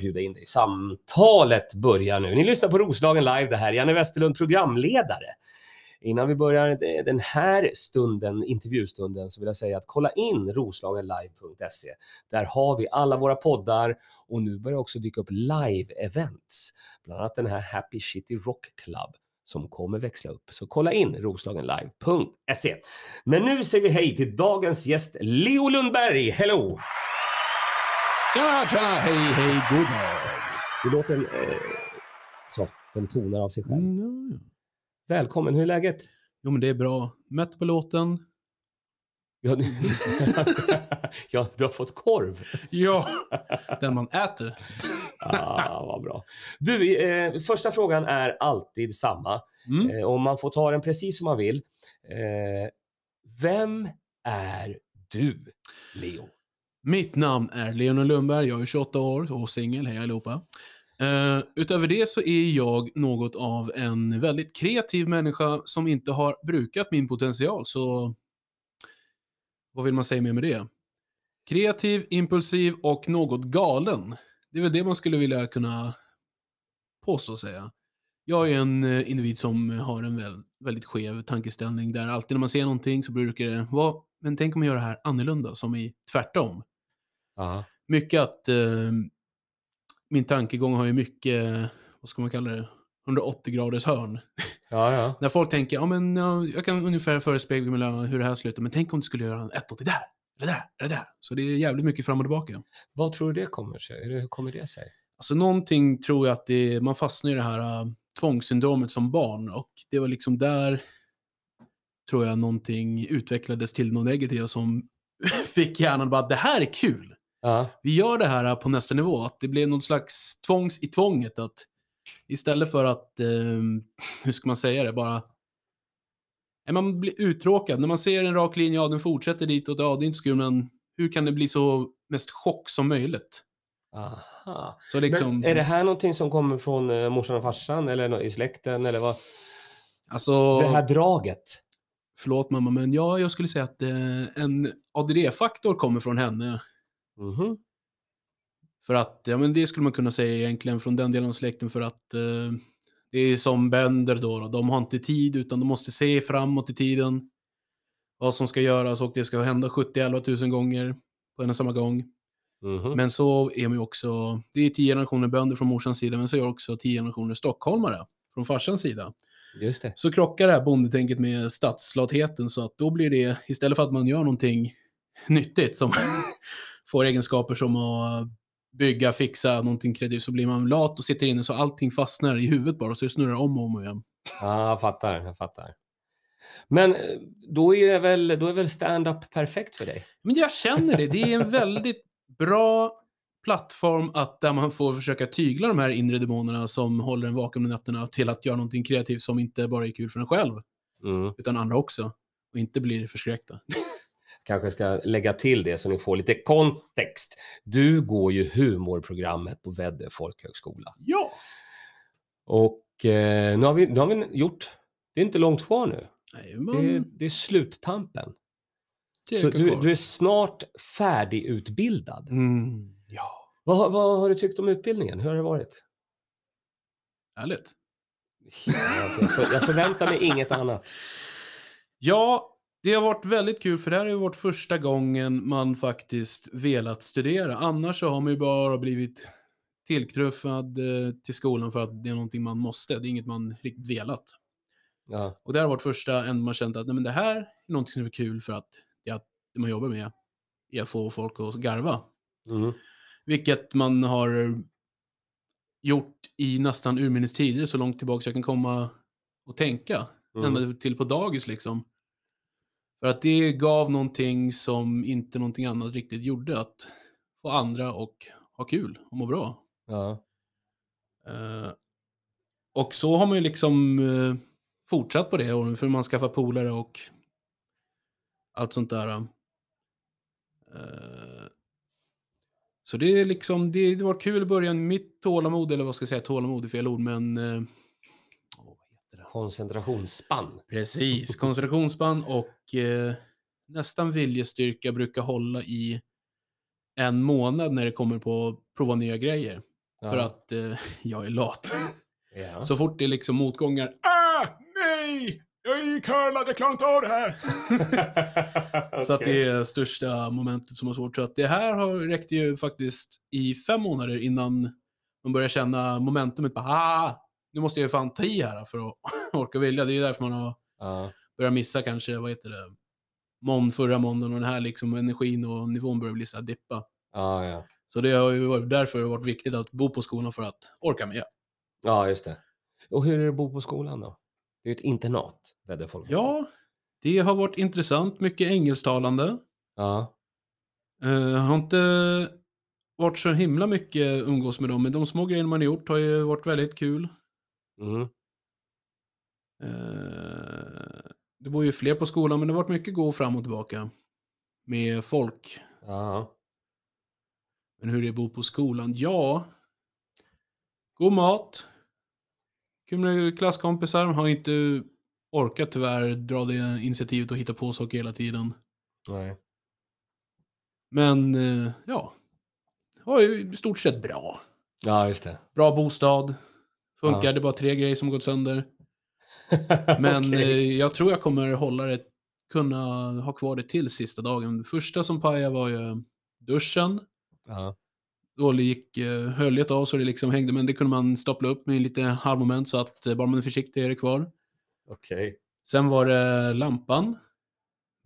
bjuda in dig. Samtalet börjar nu. Ni lyssnar på Roslagen live. Det här är Janne Westerlund, programledare. Innan vi börjar den här stunden, intervjustunden, så vill jag säga att kolla in roslagenlive.se. Där har vi alla våra poddar och nu börjar också dyka upp live-events. Bland annat den här Happy Shitty Rock Club som kommer växla upp. Så kolla in roslagenlive.se. Men nu säger vi hej till dagens gäst Leo Lundberg. Hello! Tjena, tjena, hej, hej, god dag. Det låter eh, så, den tonar av sig själv. Mm, ja. Välkommen, hur är läget? Jo, men det är bra. Mätt på låten. Ja, ja, du har fått korv. Ja, den man äter. Ah, vad bra. Du, eh, första frågan är alltid samma. Mm. Eh, och man får ta den precis som man vill. Eh, vem är du, Leo? Mitt namn är Leonel Lundberg, jag är 28 år och singel, hej allihopa. Uh, utöver det så är jag något av en väldigt kreativ människa som inte har brukat min potential, så vad vill man säga mer med det? Kreativ, impulsiv och något galen. Det är väl det man skulle vilja kunna påstå säga. Jag är en eh, individ som har en väldigt skev tankeställning där alltid när man ser någonting så brukar det vara, men tänk om man gör det här annorlunda, som i tvärtom. Ja. Mycket att eh, min tankegång har ju mycket, vad ska man kalla det, 180 graders hörn. Ja, ja. När folk tänker, ja men ja, jag kan ungefär förespegla hur det här slutar, men tänk om du skulle göra en 180 där, eller där, eller där. Så det är jävligt mycket fram och tillbaka. Vad tror du det kommer sig? Hur kommer det sig? Alltså någonting tror jag att det, man fastnar i det här uh, tvångssyndromet som barn och det var liksom där tror jag någonting utvecklades till något negativt som fick hjärnan bara, det här är kul. Ja. Vi gör det här på nästa nivå, att det blev något slags tvångs i tvånget. Att istället för att, eh, hur ska man säga det, bara man blir uttråkad. När man ser en rak linje, ja den fortsätter ditåt, ja det är inte så kul, men hur kan det bli så mest chock som möjligt? Aha. Så liksom, Men är det här någonting som kommer från eh, morsan och farsan eller i släkten eller vad? alltså, Det här draget? förlåt mamma, men ja, jag skulle säga att eh, en ADD-faktor kommer från henne. Mhm. För att, ja men det skulle man kunna säga egentligen från den delen av släkten för att eh, det är som bönder då, då, de har inte tid utan de måste se framåt i tiden. Vad som ska göras och det ska hända 70-11 000 gånger på en och samma gång. Mhm. Men så är man ju också, det är tio generationer bönder från morsans sida, men så är det också tio generationer stockholmare från farsans sida. Just det. Så krockar det här bondetänket med stadslatheten så att då blir det, istället för att man gör någonting nyttigt som får egenskaper som att bygga, fixa någonting kreativt, så blir man lat och sitter inne så allting fastnar i huvudet bara så det snurrar om och om igen. Ja, jag fattar. Jag fattar. Men eh, då är väl, då är väl stand-up perfekt för dig? Men jag känner det, det är en väldigt bra plattform att där man får försöka tygla de här inre demonerna som håller en vaken om nätterna till att göra någonting kreativt som inte bara är kul för en själv, Mm. utan andra också. Och inte blir förskräckta. Kanske ska lägga till det så ni får lite kontext. Du går ju humorprogrammet på Väddö folkhögskola. Ja! Och eh, nu, har vi, nu har vi gjort, det är inte långt kvar nu. Nej, Det, man, är- det är sluttampen. Så du, du är snart färdigutbildad. Mm, ja, Vad, har- vad har du tyckt om utbildningen? Hur har det varit? härligt. Jag förväntar mig inget annat. Ja, det har varit väldigt kul för det här ju varit första gången man faktiskt velat studera. Annars så har man ju bara blivit tillknuffad eh, till skolan för att det är någonting man måste. Det är inget man riktigt velat. Ja, Och det har varit första än man känt att nej, men det här är någonting som är kul för är att det man jobbar med är att få folk att garva. mm. Vilket man har gjort i nästan urminnes tider så långt tillbaka jag kan komma och tänka. Mm. Ända till på dagis liksom. För att det gav någonting som inte någonting annat riktigt gjorde. Att få andra och ha kul och må bra. ja. Eh, och så har man ju liksom eh, fortsatt på det och för man skaffar polare och allt sånt där. Eh, så det är liksom, det, det var kul i början. Mitt tålamod, eller vad ska jag säga, tålamod är fel ord, men... Eh, åh, vad heter det? Koncentrationsspann. Precis, koncentrationsspann och eh, nästan viljestyrka brukar hålla i en månad när det kommer på att prova nya grejer. För att eh, jag är lat. Ja. Så fort det är liksom motgångar. Ah, nej! Jag är curlad, jag klarar inte av det här. Så att det är största momentet som har svårt. Så att det här har räckte ju faktiskt i fem månader innan man börjar känna momentumet. Bara, ah, nu måste jag ju fan ta i här för att orka vilja. Det är ju därför man har Ja. börjat missa kanske, vad heter det, mån förra måndagen och den här liksom energin och nivån börjar bli så här dippa. Ja, ja. Så det har ju varit därför det har varit viktigt att bo på skolan för att orka med. ja, just det. Och hur är det att bo på skolan då? Det är ju ett internat, Väderfolk. Ja, det har varit intressant. Mycket engelsktalande. Ja. Uh, har inte varit så himla mycket umgås med dem, men de små grejerna man har gjort har ju varit väldigt kul. Mm. Eh, det bor ju fler på skolan, men det har varit mycket gå fram och tillbaka med folk. Ja. Men hur det är att bo på skolan? Ja, god mat. Kul med klasskompisar. Har inte orkat tyvärr dra det initiativet och hitta på saker hela tiden. Nej. Men eh, ja, det var ju i stort sett bra. Ja, just det. Bra bostad. Funkar, Ja. det är bara tre grejer som gått sönder. Men Okej. eh, jag tror jag kommer hålla det, kunna ha kvar det till sista dagen. Det första som pajade var ju duschen. Ja. Då gick eh, höljet av så det liksom hängde, men det kunde man stapla upp med lite halvmoment så att eh, bara man är försiktig är det kvar. Okej. Sen var det lampan.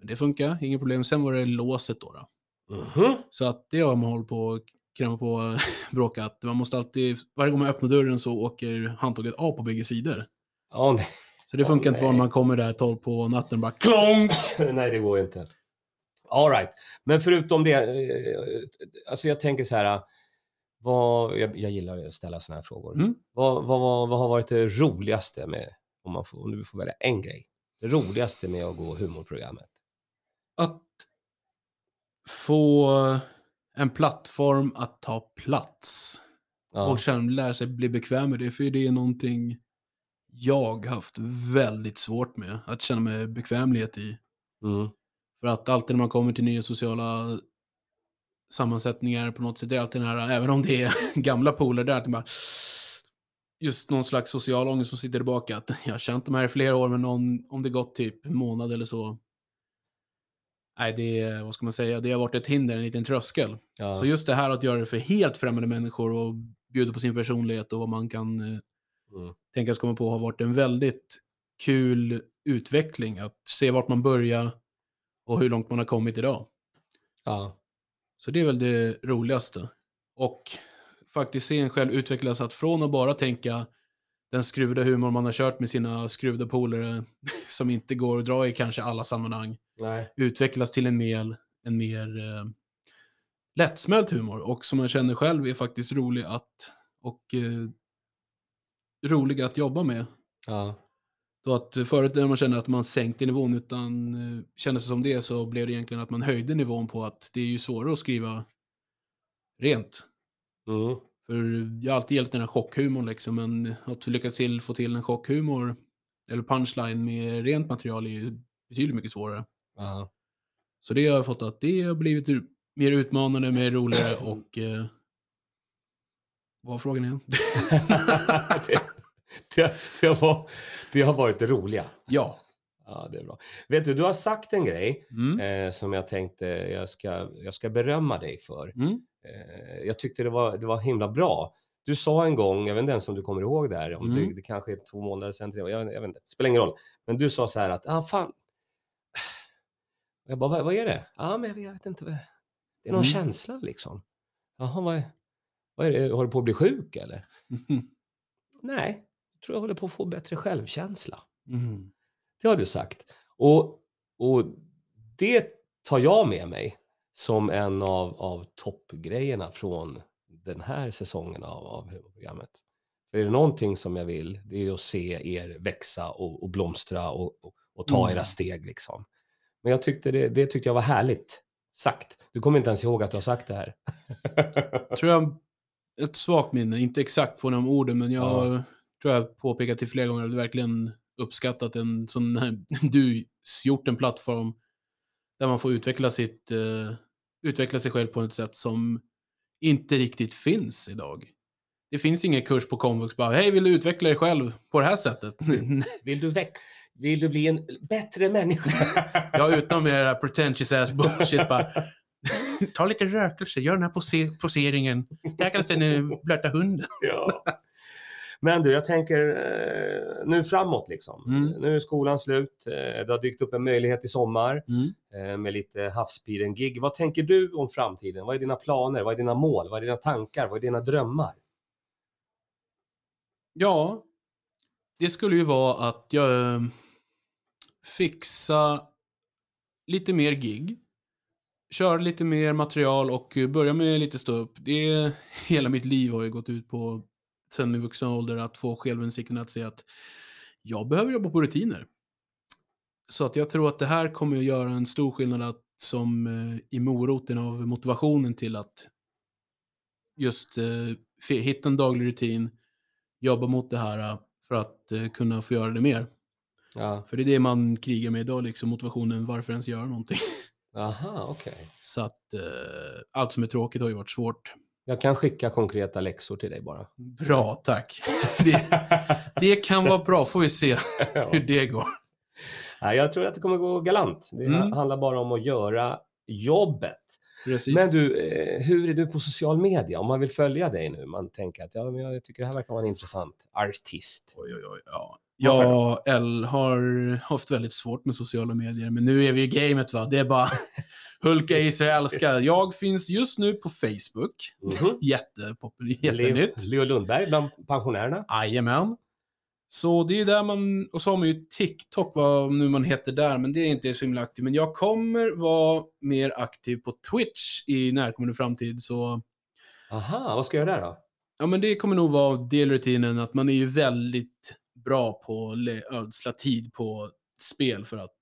Det funkar, inga problem. Sen var det låset då. då. Mhm. Så att det har man hållit på kräma på och bråka. Att man måste alltid, varje gång man öppnar dörren så åker handtaget av på bägge sidor. Nej. Så det funkar inte bara när man kommer där 12 på natten bara klonk. nej, det går inte. All right. Men förutom det, eh, alltså jag tänker så här, vad, jag, jag gillar att ställa sådana här frågor. Mm. Vad, vad, vad, vad har varit det roligaste med, om, man får, om du får välja en grej, det roligaste med att gå humorprogrammet? Att få en plattform att ta plats. Ja. Och sen lära sig bli bekväm med det. För det är någonting jag haft väldigt svårt med. Att känna mig bekvämlighet i. Mm. För att alltid när man kommer till nya sociala sammansättningar på något sätt, det är alltid den här, även om det är gamla poler där, att bara, just någon slags social ångest som sitter tillbaka. Att jag har känt de här i flera år, men någon, om det gått typ en månad eller så. Nej, det är, vad ska man säga, det har varit ett hinder, en liten tröskel. Ja. Så just det här att göra det för helt främmande människor och bjuda på sin personlighet och vad man kan eh, Mm. tänkas komma på har varit en väldigt kul utveckling. Att se vart man börjar och hur långt man har kommit idag. ja. Så det är väl det roligaste. Och faktiskt se en själv utvecklas att från att bara tänka den skruvade humor man har kört med sina skruvade polare som inte går att dra i kanske alla sammanhang Nej. utvecklas till en mer, en mer eh, lättsmält humor och som man känner själv är faktiskt rolig att och eh, rolig att jobba med. Ja. Då att förut när man kände att man sänkte nivån utan eh, kände sig som det så blev det egentligen att man höjde nivån på att det är ju svårare att skriva rent. Mm. För jag har alltid gillat den här chockhumorn liksom, men att lyckas till, få till en chockhumor eller punchline med rent material är ju betydligt mycket svårare. Ja. Så det har jag fått att det har blivit mer utmanande, mer roligare och... Eh, vad var frågan igen? det, det, det, var, det har varit det roliga. ja. Ja, det är bra. Vet du, du har sagt en grej Mm. eh, som jag tänkte jag ska, jag ska berömma dig för. Mm. Eh, jag tyckte det var, det var himla bra. Du sa en gång, jag vet inte ens om du kommer ihåg det här, om Mm. det, det kanske är två månader sedan, tre, jag, vet- jag vet inte, spelar ingen roll. Men du sa så här att, ah fan. Jag bara, vad, vad är det? Ja, ah, men jag, vet inte. Det är någon Mm. känsla liksom. Jaha, vad vad är det? Håller du på att bli sjuk eller? Nej, jag tror jag håller på att få bättre självkänsla. Mm. Det har du sagt. Och, och det tar jag med mig som en av, av toppgrejerna från den här säsongen av, av humorprogrammet. För är det någonting som jag vill, det är att se er växa och, och blomstra och, och, och ta Mm. era steg liksom. Men jag tyckte det, det tyckte jag var härligt sagt. Du kommer inte ens ihåg att du har sagt det här. tror jag ett svagt minne, inte exakt på de orden, men jag Ja. tror jag påpekat till flera gånger att jag verkligen uppskattat en sån här, du gjort en plattform där man får utveckla sitt, eh, utveckla sig själv på ett sätt som inte riktigt finns idag. Det finns ingen kurs på komvux bara, hej vill du utveckla dig själv på det här sättet? Vill du, väck, vill du bli en bättre människa? ja, utan här pretentious ass bullshit bara. Ta lite rökelse, gör den här pose poseringen. Jag kan ställa blöta hunden. ja. Men du, jag tänker eh, nu framåt liksom. Mm. Nu är skolan slut. Eh, det har dykt upp en möjlighet i sommar Mm. eh, med lite havspiren-gig. Vad tänker du om framtiden? Vad är dina planer? Vad är dina mål? Vad är dina tankar? Vad är dina drömmar? Ja, det skulle ju vara att jag eh, fixa lite mer gig. Köra lite mer material och eh, börja med lite stå upp. Det hela mitt liv har ju gått ut på sen min vuxna ålder att få självinsikten att se att jag behöver jobba på rutiner. Så att jag tror att det här kommer att göra en stor skillnad att, som eh, i moroten av motivationen till att just eh, hitta en daglig rutin, jobba mot det här eh, för att eh, kunna få göra det mer. Ja. För det är det man krigar med idag, liksom motivationen, varför ens göra någonting. Aha, okej. Så att eh, allt som är tråkigt har ju varit svårt. Jag kan skicka konkreta läxor till dig bara. Bra, tack. Det, det kan vara bra, får vi se Ja. hur det går. Nej, jag tror att det kommer gå galant. Det Mm. handlar bara om att göra jobbet. Precis. Men du, eh, hur är du på social media? Om man vill följa dig nu, man tänker att ja, men jag tycker det här verkar vara en intressant artist. Oj, oj, oj, ja. Jag L har haft väldigt svårt med sociala medier, men nu är vi i gamet va. Det är bara hulka i sig, älska. Jag finns just nu på Facebook. Mhm. Jättepopulär, Leo, jättenytt. Leo Lundberg bland pensionärerna. Jajamän. Så det är där man, och så har man ju TikTok, vad nu man heter där, men det är inte så himla aktiv. Men jag kommer vara mer aktiv på Twitch i närkommande framtid, så Aha, vad ska jag göra där då? ja, men det kommer nog vara delrutinen att man är ju väldigt bra på att ödsla tid på spel för att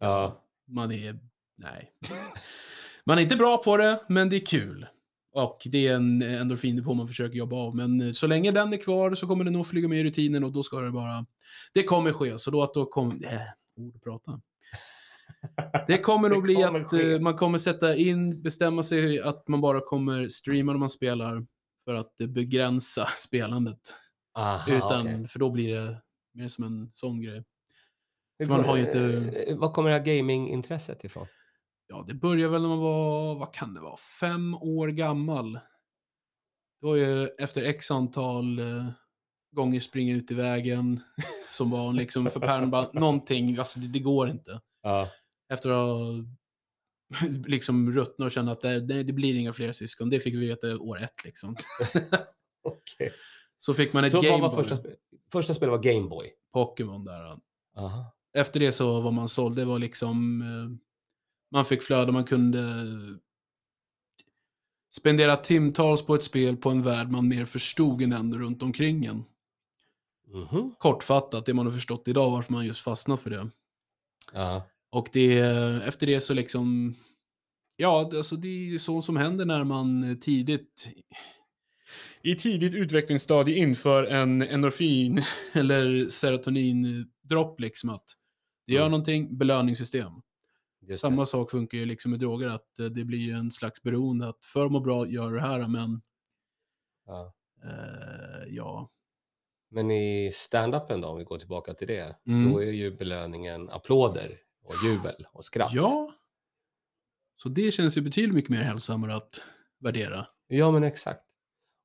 Ja. man är, nej. man är inte bra på det, men det är kul. Och det är en endorfin på man försöker jobba av. Men eh, så länge den är kvar så kommer det nog flyga med i rutinen och då ska det bara... Det kommer ske, så då att då kommer... Äh, ord att prata. Det kommer nog Det bli kommer att ske. eh, man kommer sätta in, bestämma sig att man bara kommer streama när man spelar för att eh, begränsa spelandet. Aha, Utan, okej. för då blir det mer som en sån grej. Hur man har ju inte- eh, Var kommer det här gamingintresset ifrån? Ja, det började väl när man var, vad kan det vara, fem år gammal. Det var ju efter x antal eh, gånger springa ut i vägen som var liksom för pärn bara, någonting, alltså det, det går inte. Ja. Efter att ha liksom ruttnat och känna att det, det, blir inga fler syskon. Det fick vi veta år ett liksom. Okej. Så fick man ett Så vad Game var Boy, första, första spelet var Gameboy? Pokémon där. Aha. Efter det så var man såld. Det var liksom, eh, man fick flöda, man kunde spendera timtals på ett spel på en värld man mer förstod än den runt omkring en. Mhm. Kortfattat, det man har förstått idag varför man just fastnat för det. Ja. Och det, efter det så liksom, ja, alltså det är så som händer när man tidigt, i tidigt utvecklingsstadie inför en endorfin eller serotonin-dropp liksom att det gör Mm. någonting, belöningssystem. Samma sak funkar ju liksom med droger, att eh, det blir ju en slags beroende att för att må bra gör det här, men Ja. eh, ja. Men i stand-upen då, om vi går tillbaka till det, Mm. då är ju belöningen applåder och jubel och skratt. Ja. Så det känns ju betydligt mycket mer hälsosammare att värdera. Ja, men exakt.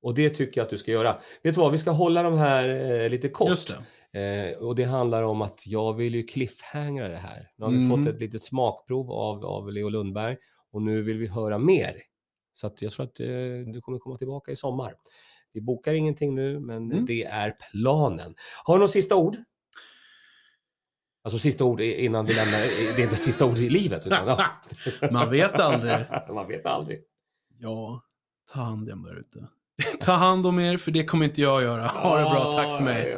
Och det tycker jag att du ska göra. Vet du vad, vi ska hålla de här eh, lite kort. Just det. Eh, och det handlar om att jag vill ju cliffhangra det här. Nu har vi Mm. fått ett litet smakprov av, av Leo Lundberg och nu vill vi höra mer. Så att jag tror att eh, du kommer komma tillbaka i sommar. Vi bokar ingenting nu, men Mm. det är planen. Har du några sista ord? Alltså sista ord innan vi lämnar, det är inte sista ord i livet. Utan, ja. Man vet aldrig. Man vet aldrig. Ja, ta hand om er där ute. Ta hand om er, för det kommer inte jag göra. Ha det bra, tack för mig.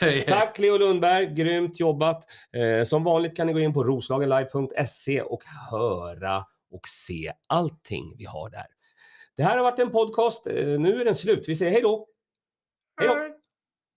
Hej. Tack Leo Lundberg, grymt jobbat. Eh, som vanligt kan ni gå in på roslagenlive.se och höra och se allting vi har där. Det här har varit en podcast. Eh, nu är den slut. Vi säger hej då. Hej då.